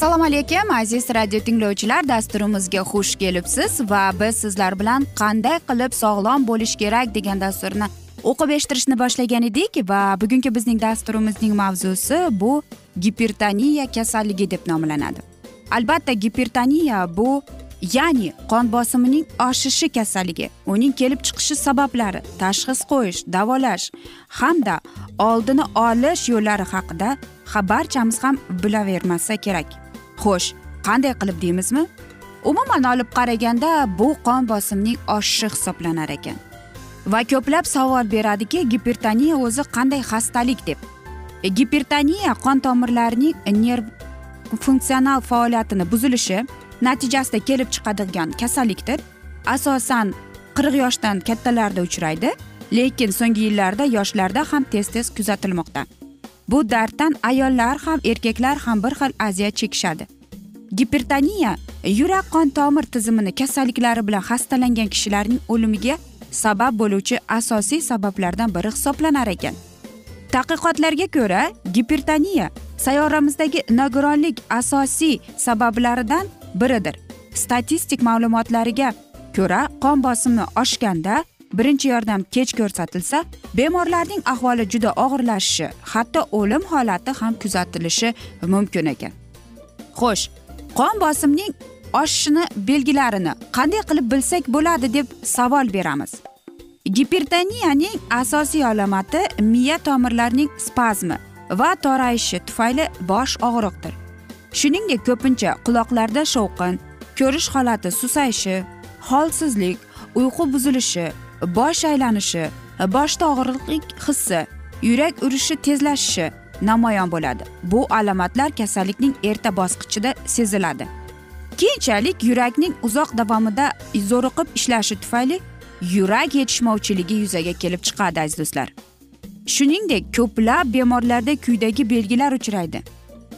assalomu alaykum aziz radio tinglovchilar dasturimizga xush kelibsiz va biz sizlar bilan qanday qilib sog'lom bo'lish kerak degan dasturni o'qib eshittirishni boshlagan edik va bugungi bizning dasturimizning mavzusi bu gipertoniya kasalligi deb nomlanadi. Albatta gipertoniya bu ya'ni qon bosimining oshishi kasalligi uning kelib chiqishi sabablari tashxis qo'yish davolash hamda oldini olish yo'llari haqida ha barchamiz ham bilavermasa kerak. Xo'sh qanday qilib deymizmi? Umuman olib qaraganda bu qon bosimning oshishi hisoblanar ekan. Va ko'plab savol beradiki gipertoniya o'zi qanday xastalik deb. E, gipertoniya qon tomirlarining nerv funksional faoliyatini buzilishi natijasida kelib chiqadigan kasallikdir. Asosan qirq yoshdan kattalarda uchraydi lekin so'nggi yillarda yoshlarda ham tez tez kuzatilmoqda. Bu darddan ayollar ham erkaklar ham bir xil aziyat chekishadi. Gipertoniya yurak qon tomir tizimini kasalliklari bilan xastalangan kishilarning o'limiga sabab bo'luvchi asosiy sabablardan biri hisoblanar ekan. Tadqiqotlarga ko'ra gipertoniya sayyoramizdagi nogironlik asosiy sabablaridan biridir. Statistik ma'lumotlariga ko'ra qon bosimi oshganda birinchi yordam kech ko'rsatilsa bemorlarning ahvoli juda og'irlashishi hatto o'lim holati ham kuzatilishi mumkin ekan. Xo'sh qon bosimning oshishini belgilarini qanday qilib bilsak bo'ladi deb savol beramiz. Gipertoniyaning asosiy alomati miya tomirlarining spazmi va torayishi tufayli bosh og'riqdir. Shuningdek ko'pincha quloqlarda shovqin ko'rish holati susayishi holsizlik uyqu buzilishi bosh aylanishi boshda og'riqlik hissi yurak urishi tezlashishi namoyon bo'ladi. Bu alomatlar kasallikning erta bosqichida seziladi. Keyinchalik yurakning uzoq davomida zo'riqib ishlashi tufayli yurak yetishmovchiligi yuzaga kelib chiqadi aziz do'stlar. Shuningdek ko'plab bemorlarda quyidagi belgilar uchraydi.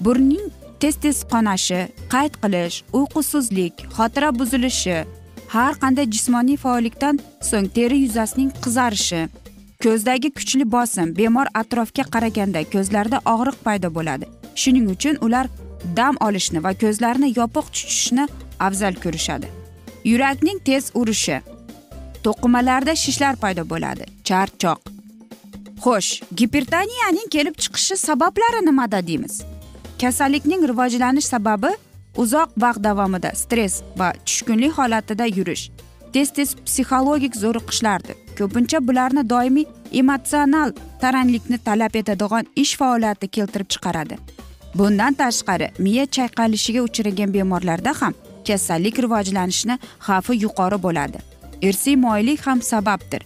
Burning tez tez qonashi qayt qilish uyqusizlik xotira buzilishi har qanday jismoniy faollikdan so'ng teri yuzasining qizarishi ko'zdagi kuchli bosim bemor atrofga qaraganda ko'zlarida og'riq paydo bo'ladi. Shuning uchun ular dam olishni va ko'zlarini yopiq tutishni afzal ko'rishadi. Yurakning tez urishi to'qimalarda shishlar paydo bo'ladi charchoq. Xo'sh gipertoniyaning kelib chiqishi sabablari nimada deymiz? Kasallikning rivojlanish sababi uzoq vaqt davomida stress va tushkunlik holatida yurish. Tez tez psixologik zo'riqishlardir ko'pincha bularni doimiy emotsional taranglikni talab etadigan ish faoliyati keltirib chiqaradi. Bundan tashqari miya chayqalishiga uchragan bemorlarda ham kasallik rivojlanishini xavfi yuqori bo'ladi. Irsiy moyillik ham sababdir.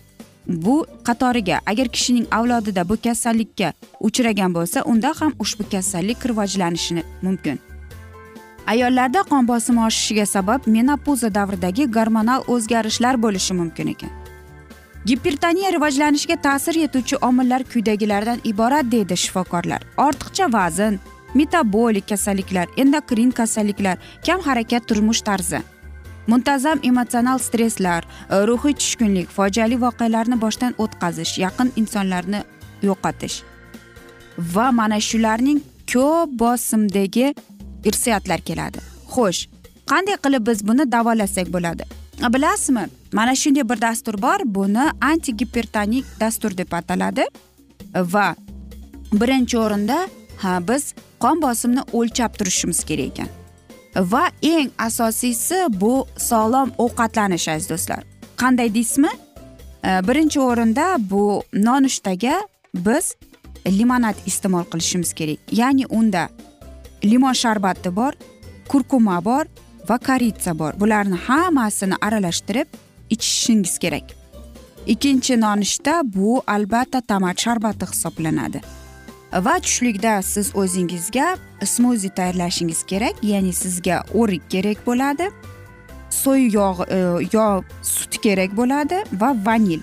Bu qatoriga agar kishining avlodida bu kasallikka uchragan bo'lsa unda ham ushbu kasallik rivojlanishi mumkin. Ayollarda qon bosimi oshishiga sabab menopuza davridagi gormonal o'zgarishlar bo'lishi mumkin ekan. Gipertoniya rivojlanishiga ta'sir etuvchi omillar quyidagilardan iborat deydi shifokorlar. Ortiqcha vazn metabolik kasalliklar endokrin kasalliklar kam harakat turmush tarzi muntazam emotsional stresslar e, ruhiy tushkunlik fojiali voqealarni boshdan o'tkazish yaqin insonlarni yo'qotish. Va mana shularning ko'p bosimdagi irsiyatlar keladi. Xo'sh qanday qilib biz buni davolasak bo'ladi? Bilasizmi? Mana shunday bir dastur bor buni antigipertonik dastur deb ataladi. Va birinchi o'rinda ha biz qon bosimini o'lchab turishimiz kerak ekan. Va eng asosiysi bu sog'lom ovqatlanish aziz do'stlar. Qanday deysizmi? Birinchi o'rinda bu nonushtaga biz limonad iste'mol qilishimiz kerak. Ya'ni unda limon sharbati bor kurkuma bor va koritsa bor. Bularni hammasini aralashtirib ichishingiz kerak. Ikkinchi nonushta bu albatta tomat sharbati hisoblanadi. Va tushlikda siz o'zingizga smuzi tayyorlashingiz kerak ya'ni sizga o'rik kerak bo'ladi so'y yog' e, yo sut kerak bo'ladi va vanil.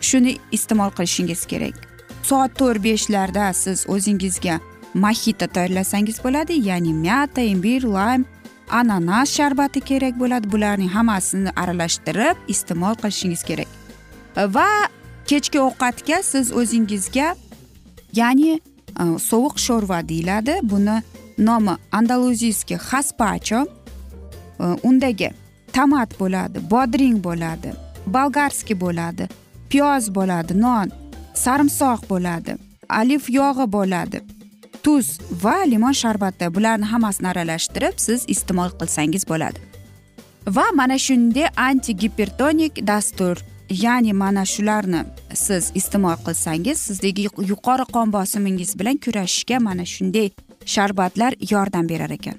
Shuni iste'mol qilishingiz kerak. Soat to'rt beshlarda siz o'zingizga maxita tayyorlasangiz bo'ladi ya'ni myata imbir laym ananas sharbati kerak bo'ladi. Bularning hammasini aralashtirib iste'mol qilishingiz kerak. Va kechki ovqatga siz o'zingizga ya'ni e, sovuq sho'rva deyiladi. Buni nomi andaluziyskiy xaspacho. E, undagi tomat bo'ladi bodring bo'ladi bolgarskiy bo'ladi piyoz bo'ladi non sarimsoq bo'ladi alif yog'i bo'ladi. Tuz va limon sharbati bularni hammasini aralashtirib siz iste'mol qilsangiz bo'ladi. Va mana shunday anti gipertonik dastur ya'ni mana shularni siz iste'mol qilsangiz sizdagi yuqori qon bosimingiz bilan kurashishga mana shunday sharbatlar yordam berar ekan.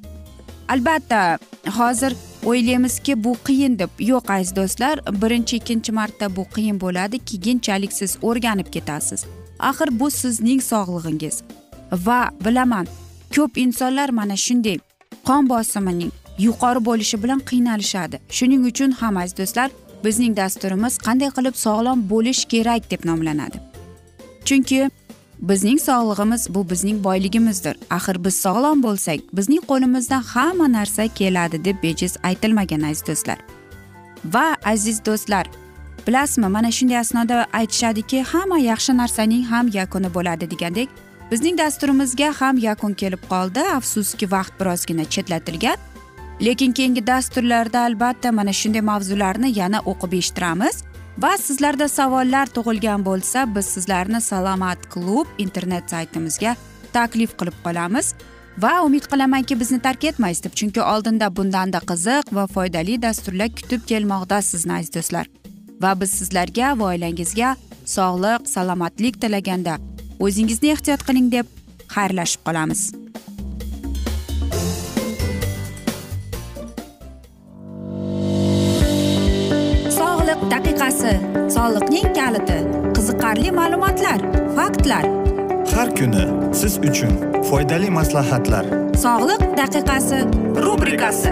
Albatta hozir o'ylaymizki bu qiyin deb yo'q aziz do'stlar birinchi ikkinchi marta bu qiyin bo'ladi keyinchalik siz o'rganib ketasiz. Axir bu sizning sog'lig'ingiz. Va bilaman ko'p insonlar mana shunday qon bosimining yuqori bo'lishi bilan qiynalishadi. Shuning uchun ham aziz do'stlar bizning dasturimiz qanday qilib sog'lom bo'lish kerak deb nomlanadi. Chunki bizning sog'lig'imiz bu bizning boyligimizdir. Axir biz sog'lom bo'lsak bizning qo'limizdan hamma narsa keladi deb bejiz aytilmagan aziz do'stlar. Va aziz do'stlar bilasizmi mana shunday asnoda aytishadiki hamma yaxshi narsaning ham yakuni bo'ladi degandek bizning dasturimizga ham yakun kelib qoldi. Afsuski vaqt birozgina chetlatilgan. Lekin keyingi dasturlarda albatta mana shunday mavzularni yana o'qib eshittiramiz. Va sizlarda savollar tug'ilgan bo'lsa biz sizlarni salomat klub internet saytimizga taklif qilib qolamiz. Va umid qilamanki bizni tark etmaysiz deb chunki oldinda bundanda qiziq va foydali dasturlar kutib kelmoqda sizni aziz do'stlar. Va biz sizlarga va oilangizga sog'lik salomatlik tilaganda o'zingizni ehtiyot qiling deb xayrlashib qolamiz. Sog'liq daqiqasi soliqning kaliti qiziqarli ma'lumotlar faktlar. Har kuni siz uchun foydali maslahatlar. Sog'liq daqiqasi rubrikasi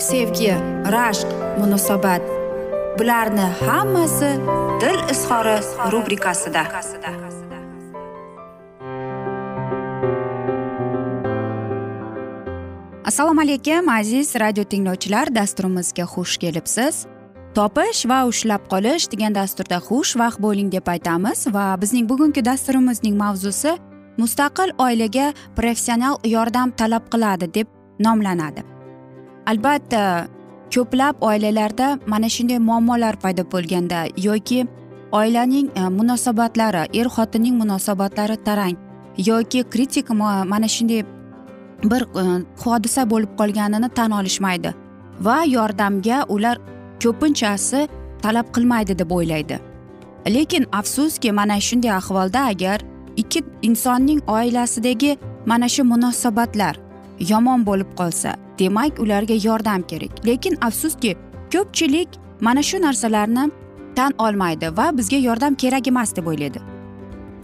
sevgi rashq munosabat. Bularni hammasi dil izhori rubrikasida. Assalomu alaykum aziz radio tinglovchilar dasturimizga xush kelibsiz. Topish va ushlab qolish degan dasturda xushvaqt bo'ling deb aytamiz va bizning bugungi dasturimizning mavzusi mustaqil oilaga professional yordam talab qiladi deb nomlanadi. Albatta ko'plab oilalarda mana shunday muammolar paydo bo'lganda yoki oilaning e, munosabatlari er xotinning munosabatlari tarang yoki kritik mana shunday bir e, hodisa bo'lib qolganini tan olishmaydi va yordamga ular ko'pinchasi talab qilmaydi deb o'ylaydi. Lekin afsuski mana shunday ahvolda agar ikki insonning oilasidagi mana shu munosabatlar yomon bo'lib qolsa demak ularga yordam kerak. Lekin afsuski ko'pchilik mana shu narsalarni tan olmaydi va bizga yordam kerak emas deb o'ylaydi.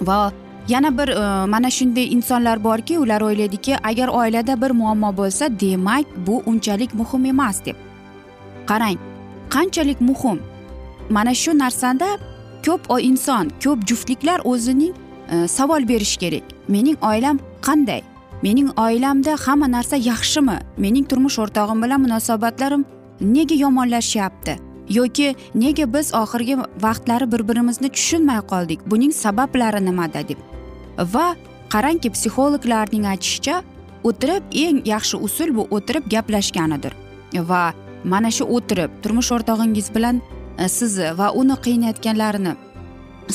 Va yana bir e, mana shunday insonlar borki ular o'ylaydiki agar oilada bir muammo bo'lsa demak bu unchalik muhim emas deb. Qarang qanchalik muhim? Mana shu narsada ko'p inson ko'p juftliklar o'zining e, savol berishi kerak. Mening oilam qanday? Mening oilamda hamma narsa yaxshimi? Mening turmush o'rtog'im bilan munosabatlarim nega yomonlashyapti? Yoki nega biz oxirgi vaqtlari bir birimizni tushunmay qoldik? Buning sabablari nimada? deb. Va qarangki psixologlarning aytishicha o'tirib eng yaxshi usul bu o'tirib gaplashganidir. Va mana shu o'tirib turmush o'rtog'ingiz bilan e, sizni va uni qiynayotganlarini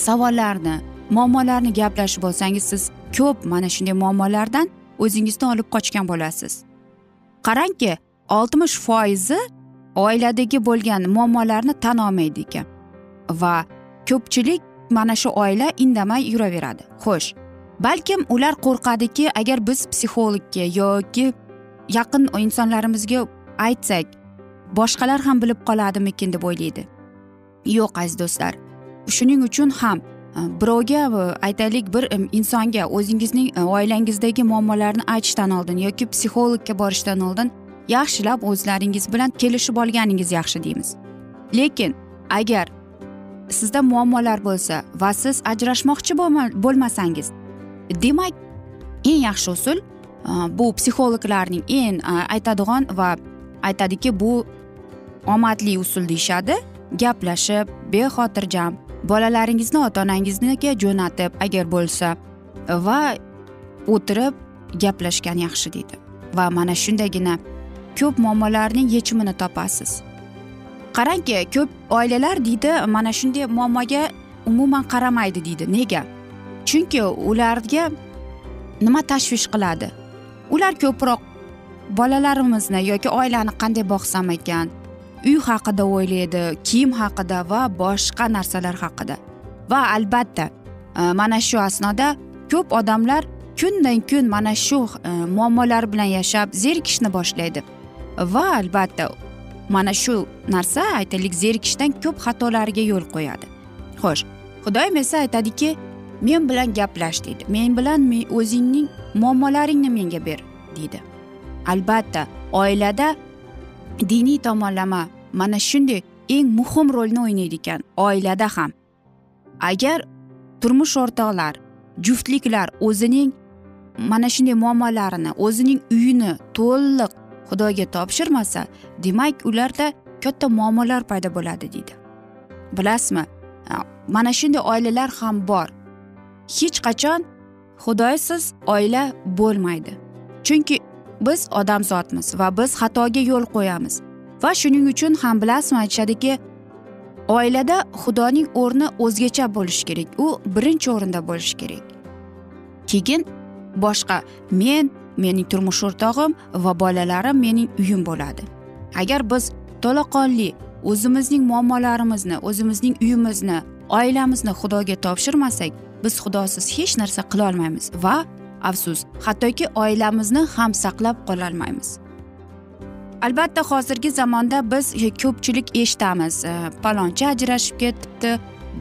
savollarni muammolarni gaplashib olsangiz siz ko'p mana shunday muammolardan o'zingizni olib qochgan bo'lasiz. Qarangki oltmish foizi oiladagi bo'lgan muammolarni tan olmaydi ekan va ko'pchilik mana shu oila indamay yuraveradi. Xo'sh balkim ular qo'rqadiki agar biz psixologga yoki yaqin insonlarimizga aytsak boshqalar ham bilib qoladimikin deb o'ylaydi. Yo'q aziz do'stlar shuning uchun ham Э, birovga э, aytaylik bir insonga o'zingizning e, oilangizdagi muammolarni aytishdan oldin yoki psixologga borishdan oldin yaxshilab o'zlaringiz bilan kelishib olganingiz yaxshi deymiz. Lekin agar sizda muammolar bo'lsa va siz ajrashmoqchi bo'lmasangiz demak eng yaxshi usul e, bu psixologlarning eng e, aytadigan va aytadiki bu omadli usul deyishadi gaplashib bexotirjam bolalaringizni ota onangiznikiga jo'natib agar bo'lsa va o'tirib gaplashgan yaxshi deydi. Va mana shundagina ko'p muammolarning yechimini topasiz. Qarangki ko'p oilalar deydi mana shunday muammoga umuman qaramaydi deydi. Nega? Chunki ularga nima tashvish qiladi? Ular ko'proq bolalarimizni yoki oilani qanday boqsam ekan? Uy haqida o'ylaydi kiyim haqida va boshqa narsalar haqida. Va albatta e, mana shu asnoda ko'p odamlar kundan kun mana shu e, muammolar bilan yashab zerikishni boshlaydi. Va albatta mana shu narsa aytaylik zerikishdan ko'p xatolarga yo'l qo'yadi. Xo'sh xudoyim esa aytadiki men bilan gaplash deydi. Men bilan o'zingning muammolaringni menga ber deydi. Albatta oilada diniy tomonlama mana shunday eng muhim rolni o'ynaydi ekan oilada ham. Agar turmush o'rtoqlar juftliklar o'zining mana shunday muammolarini o'zining uyini to'liq xudoga topshirmasa demak ularda katta muammolar paydo bo'ladi deydi. Bilasizmi? Mana shunday oilalar ham bor. Hech qachon xudoysiz oila bo'lmaydi. Chunki biz odamzodmiz va biz xatoga yo'l qo'yamiz. Va shuning uchun ham bilasizmi aytishadiki oilada xudoning o'rni o'zgacha bo'lishi kerak u birinchi o'rinda bo'lishi kerak. Keyin boshqa men mening turmush o'rtog'im va bolalarim mening uyim bo'ladi. Agar biz to'laqonli o'zimizning muammolarimizni o'zimizning uyimizni oilamizni xudoga topshirmasak biz xudosiz hech narsa qilolmaymiz va afsus hattoki oilamizni ham saqlab qololmaymiz. Albatta hozirgi zamonda biz e, ko'pchilik eshitamiz e, palonchi ajrashib ketibdi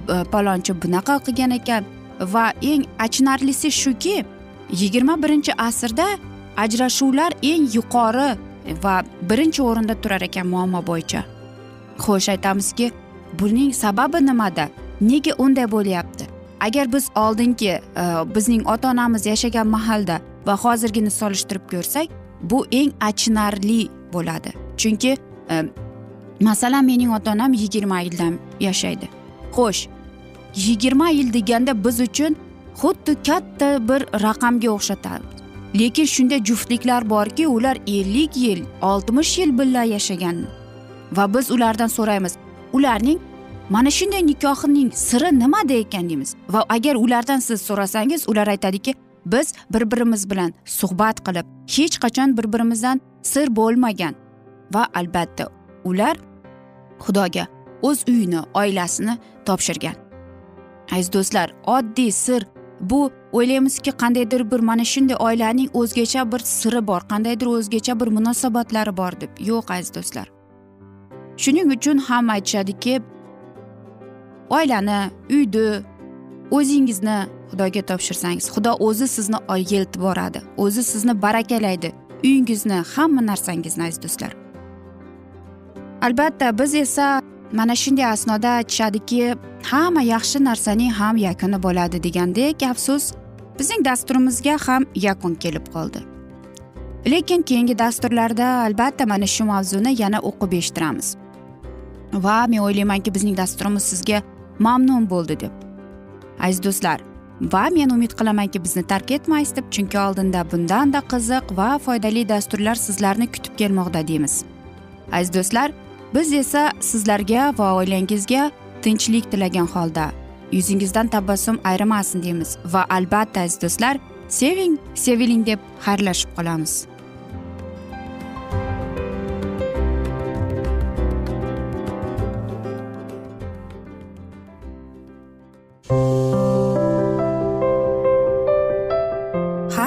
e, palonchi bunaqa qilgan ekan. Va eng achinarlisi shuki yigirma birinchi asrda ajrashuvlar eng yuqori va birinchi o'rinda turar ekan muammo bo'yicha. Xo'sh aytamizki buning sababi nimada? Nega unday bo'lyapti? Agar biz oldingi e, bizning ota onamiz yashagan mahalda va hozirgini solishtirib ko'rsak bu eng achinarli bo'ladi. Chunki e, masalan mening ota onam yigirma yildan yashaydi. Xo'sh yigirma yil deganda biz uchun xuddi katta bir raqamga o'xshatadi lekin shunday juftliklar borki ular ellik yil oltmish yil birga yashagan va biz ulardan so'raymiz ularning mana shunday nikohining siri nimada ekan deymiz. Va agar ulardan siz so'rasangiz ular aytadiki biz bir birimiz bilan suhbat qilib hech qachon bir birimizdan sir bo'lmagan. Va albatta ular xudoga o'z uyini oilasini topshirgan. Aziz do'stlar oddiy sir. Bu o'ylaymizki qandaydir bir mana shunday oilaning o'zgacha bir siri bor qandaydir o'zgacha bir munosabatlari bor deb. Yo'q aziz do'stlar. Shuning uchun ham aytishadiki oilani uyni o'zingizni xudoga topshirsangiz xudo o'zi sizni yeltib boradi o'zi sizni barakalaydi. Uyingizni hamma narsangizni aziz do'stlar. Albatta biz esa mana shunday asnoda aytishadiki hamma yaxshi narsaning ham yakuni bo'ladi degandek afsus bizning dasturimizga ham yakun kelib qoldi. Lekin keyingi dasturlarda albatta mana shu mavzuni yana o'qib eshittiramiz. Va men o'ylaymanki bizning dasturimiz sizga mamnun bo'ldi deb aziz do'stlar va men umid qilamanki bizni tark etmaysiz deb chunki oldinda bundanda qiziq va foydali dasturlar sizlarni kutib kelmoqda deymiz. Aziz do'stlar biz esa sizlarga va oilangizga tinchlik tilagan holda yuzingizdan tabassum ayrimasin deymiz. Va albatta aziz do'stlar seving seviling deb xayrlashib qolamiz.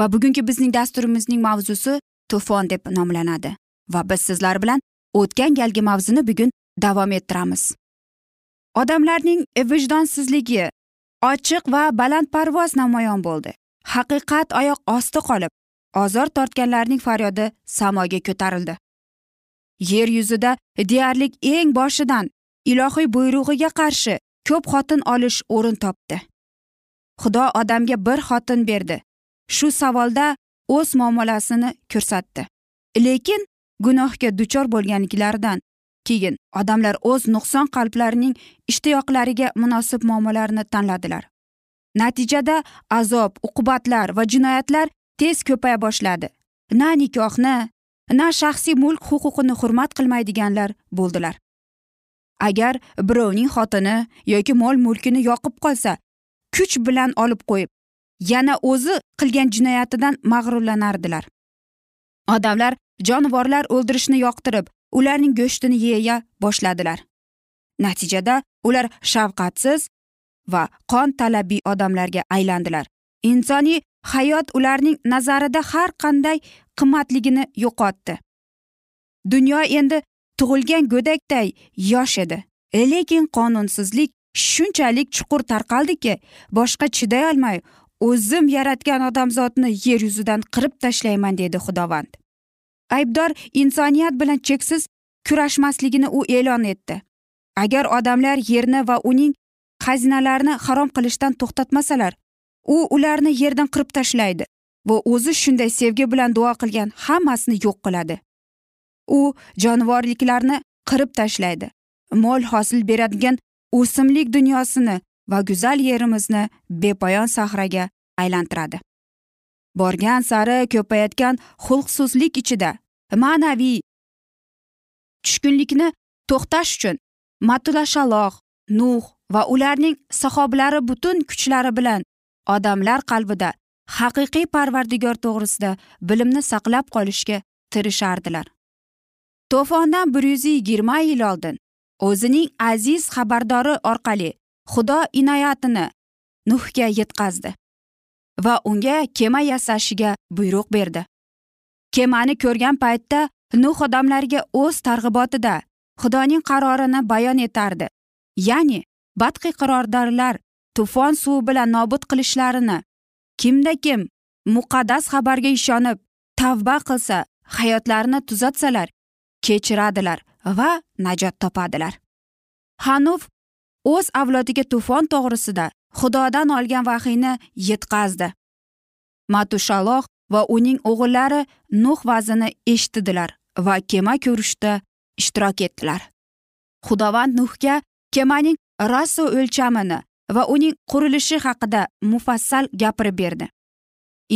Va bugungi bizning dasturimizning mavzusi to'fon deb nomlanadi va biz sizlar bilan o'tgan galgi mavzuni bugun davom ettiramiz. Odamlarning vijdonsizligi ochiq va balandparvoz namoyon bo'ldi. Haqiqat oyoq osti qolib ozor tortganlarning faryodi samoga ko'tarildi. Yer yuzida deyarli eng boshidan ilohiy buyrug'iga qarshi ko'p xotin olish o'rin topdi. Xudo odamga bir xotin berdi. Shu savolda o'z muomalasini ko'rsatdi. Lekin gunohga duchor bo'lganliklaridan keyin odamlar o'z nuqson qalblarining ishtiyoqlariga munosib muomalarni tanladilar. Natijada azob uqubatlar va jinoyatlar tez ko'paya boshladi. Na nikohni na shaxsiy mulk huquqini hurmat qilmaydiganlar bo'ldilar. Agar birovning xotini yoki mol mulkini yoqib qolsa kuch bilan olib qo'yib yana o'zi qilgan jinoyatidan mag'rurlanardilar. Odamlar jonivorlar o'ldirishni yoqtirib ularning go'shtini yeya boshladilar. Natijada ular shafqatsiz va qon talabiy odamlarga aylandilar. Insoniy hayot ularning nazarida har qanday qimmatligini yo'qotdi. Dunyo endi tug'ilgan go'dakday yosh edi. Lekin qonunsizlik shunchalik chuqur tarqaldiki boshqa chiday olmay o'zim yaratgan odamzodni yer yuzidan qirib tashlayman dedi xudovand. Aybdor insoniyat bilan cheksiz kurashmasligini u e'lon etdi. Agar odamlar yerni va uning xazinalarini harom qilishdan to'xtatmasalar u ularni yerdan qirib tashlaydi va o'zi shunday sevgi bilan duo qilgan hammasini yo'q qiladi. U jonivorliklarni qirib tashlaydi. Mol hosil beradigan o'simlik dunyosini va go'zal yerimizni bepoyon sahraga aylantiradi. Borgan sari ko'payayotgan xulqsizlik ichida ma'naviy tushkunlikni to'xtash uchun matulashaloh nuh va ularning sahobalari butun kuchlari bilan odamlar qalbida haqiqiy parvardigor to'g'risida bilimni saqlab qolishga tirishardilar. To'fondan bir yuz yigirma yil oldin o'zining aziz xabardori orqali xudo inoyatini nuhga yetkazdi va unga kema yasashiga buyruq berdi. Kemani ko'rgan paytda nuh odamlarga o'z targ'ibotida xudoning qarorini bayon etardi. Ya'ni badqiqorordarlar tufon suvi bilan nobud qilishlarini kimda kim muqaddas xabarga ishonib tavba qilsa hayotlarini tuzatsalar kechiradilar va najot topadilar. Hanuf o'z avlodiga tufon to'g'risida xudodan olgan vahiyni yetkazdi matushaloh va uning o'g'illari nuh vazini eshitdilar va kema ko'rishda ishtirok etdilar. Xudovand nuhga kemaning raso o'lchamini va uning qurilishi haqida mufassal gapirib berdi.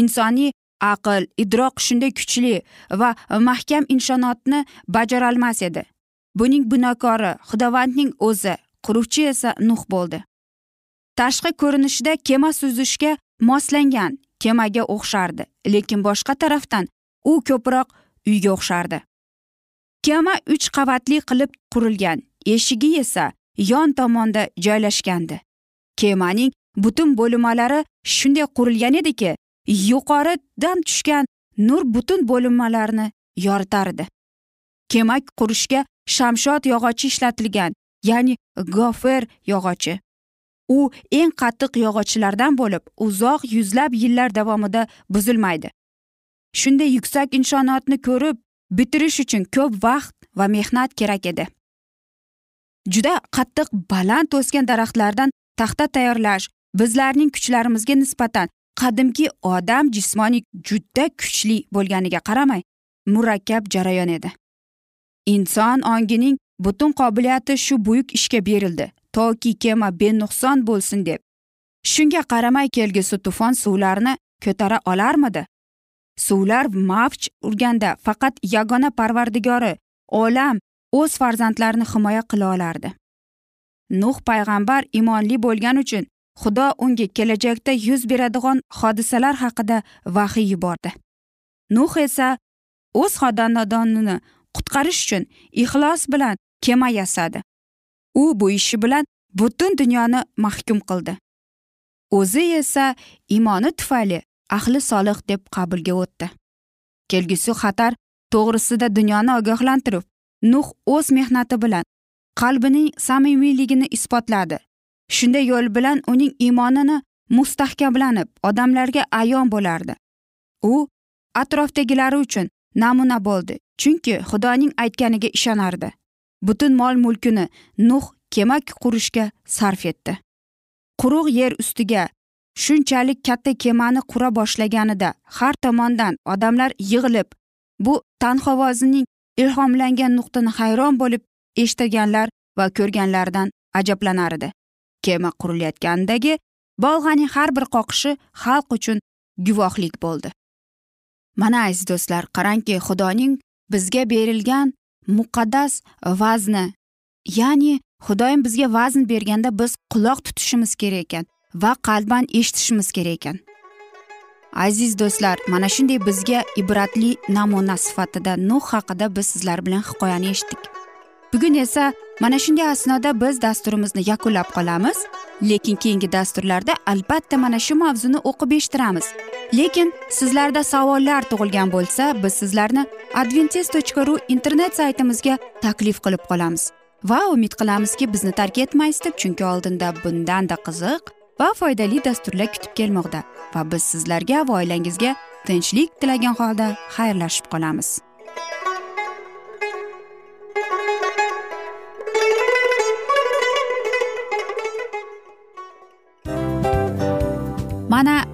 Insoniy aql idroq shunday kuchli va mahkam insonotni bajarolmas edi. Buning binokori xudovandning o'zi quruvchi esa nuh bo'ldi. Tashqi ko'rinishida kema suzishga moslangan kemaga o'xshardi lekin boshqa tarafdan u ko'proq uyga o'xshardi. Kema uch qavatli qilib qurilgan eshigi esa yon tomonda joylashgandi. Kemaning butun bo'linmalari shunday qurilgan ediki yuqoridan tushgan nur butun bo'linmalarni yoritardi. Kema qurishga shamshod yog'ochi ishlatilgan ya'ni gofer yog'ochi. U eng qattiq yog'ochlardan bo'lib uzoq yuzlab yillar davomida buzilmaydi. Shunday yuksak inshootni ko'rib bitirish uchun ko'p vaqt va mehnat kerak edi. Juda qattiq baland o'sgan daraxtlardan taxta tayyorlash bizlarning kuchlarimizga nisbatan qadimgi odam jismoniy juda kuchli bo'lganiga qaramay murakkab jarayon edi. Inson ongining butun qobiliyati shu buyuk ishga berildi. Toki kema benuqson bo'lsin deb. Shunga qaramay kelgusi tufon suvlarni ko'tara olarmidi? Suvlar mavj urganda faqat yagona parvardigori olam o'z farzandlarini himoya qila olardi. Nuh payg'ambar imonli bo'lgani uchun xudo unga kelajakda yuz beradigan hodisalar haqida vahiy yubordi. Nuh esa o'z xonadonini qutqarish uchun ixlos bilan kema yasadi u bu ishi bilan butun dunyoni mahkum qildi. O'zi esa imoni tufayli ahli solih deb qabulga o'tdi. Kelgusi xatar to'g'risida dunyoni ogohlantirib nuh o'z mehnati bilan qalbining samimiyligini isbotladi. Shunday yo'l bilan uning iymonini mustahkamlanib odamlarga ayon bo'lardi. U atrofdagilari uchun namuna bo'ldi. Chunki xudoning aytganiga ishonardi. Butun mol mulkini nuh kema qurishga sarf etdi. Quruq yer ustiga shunchalik katta kemani qura boshlaganida har tomondan odamlar yig'ilib bu tanhovozining ilhomlangan nuqtani hayron bo'lib eshitganlar va ko'rganlaridan ajablanardi. Kema qurilayotgandagi bolg'aning har bir qoqishi xalq uchun guvohlik bo'ldi. Mana aziz do'stlar qarangki xudoning bizga berilgan muqaddas vazni. Ya'ni xudoyim bizga vazn berganda biz quloq tutishimiz kerak ekan va qalban eshitishimiz kerak ekan. Aziz do'stlar mana shunday bizga ibratli namuna sifatida nuh haqida biz sizlar bilan hikoyani eshitdik. Bugun esa mana shunday asnoda biz dasturimizni yakunlab qolamiz lekin keyingi dasturlarda albatta mana shu mavzuni o'qib eshittiramiz. Lekin sizlarda savollar tug'ilgan bo'lsa biz sizlarni adventis tochka ru internet saytimizga taklif qilib qolamiz. Va umid qilamizki bizni tark etmaysiz deb chunki oldinda bundanda qiziq va foydali dasturlar kutib kelmoqda. Va biz sizlarga va oilangizga tinchlik tilagan holda xayrlashib qolamiz.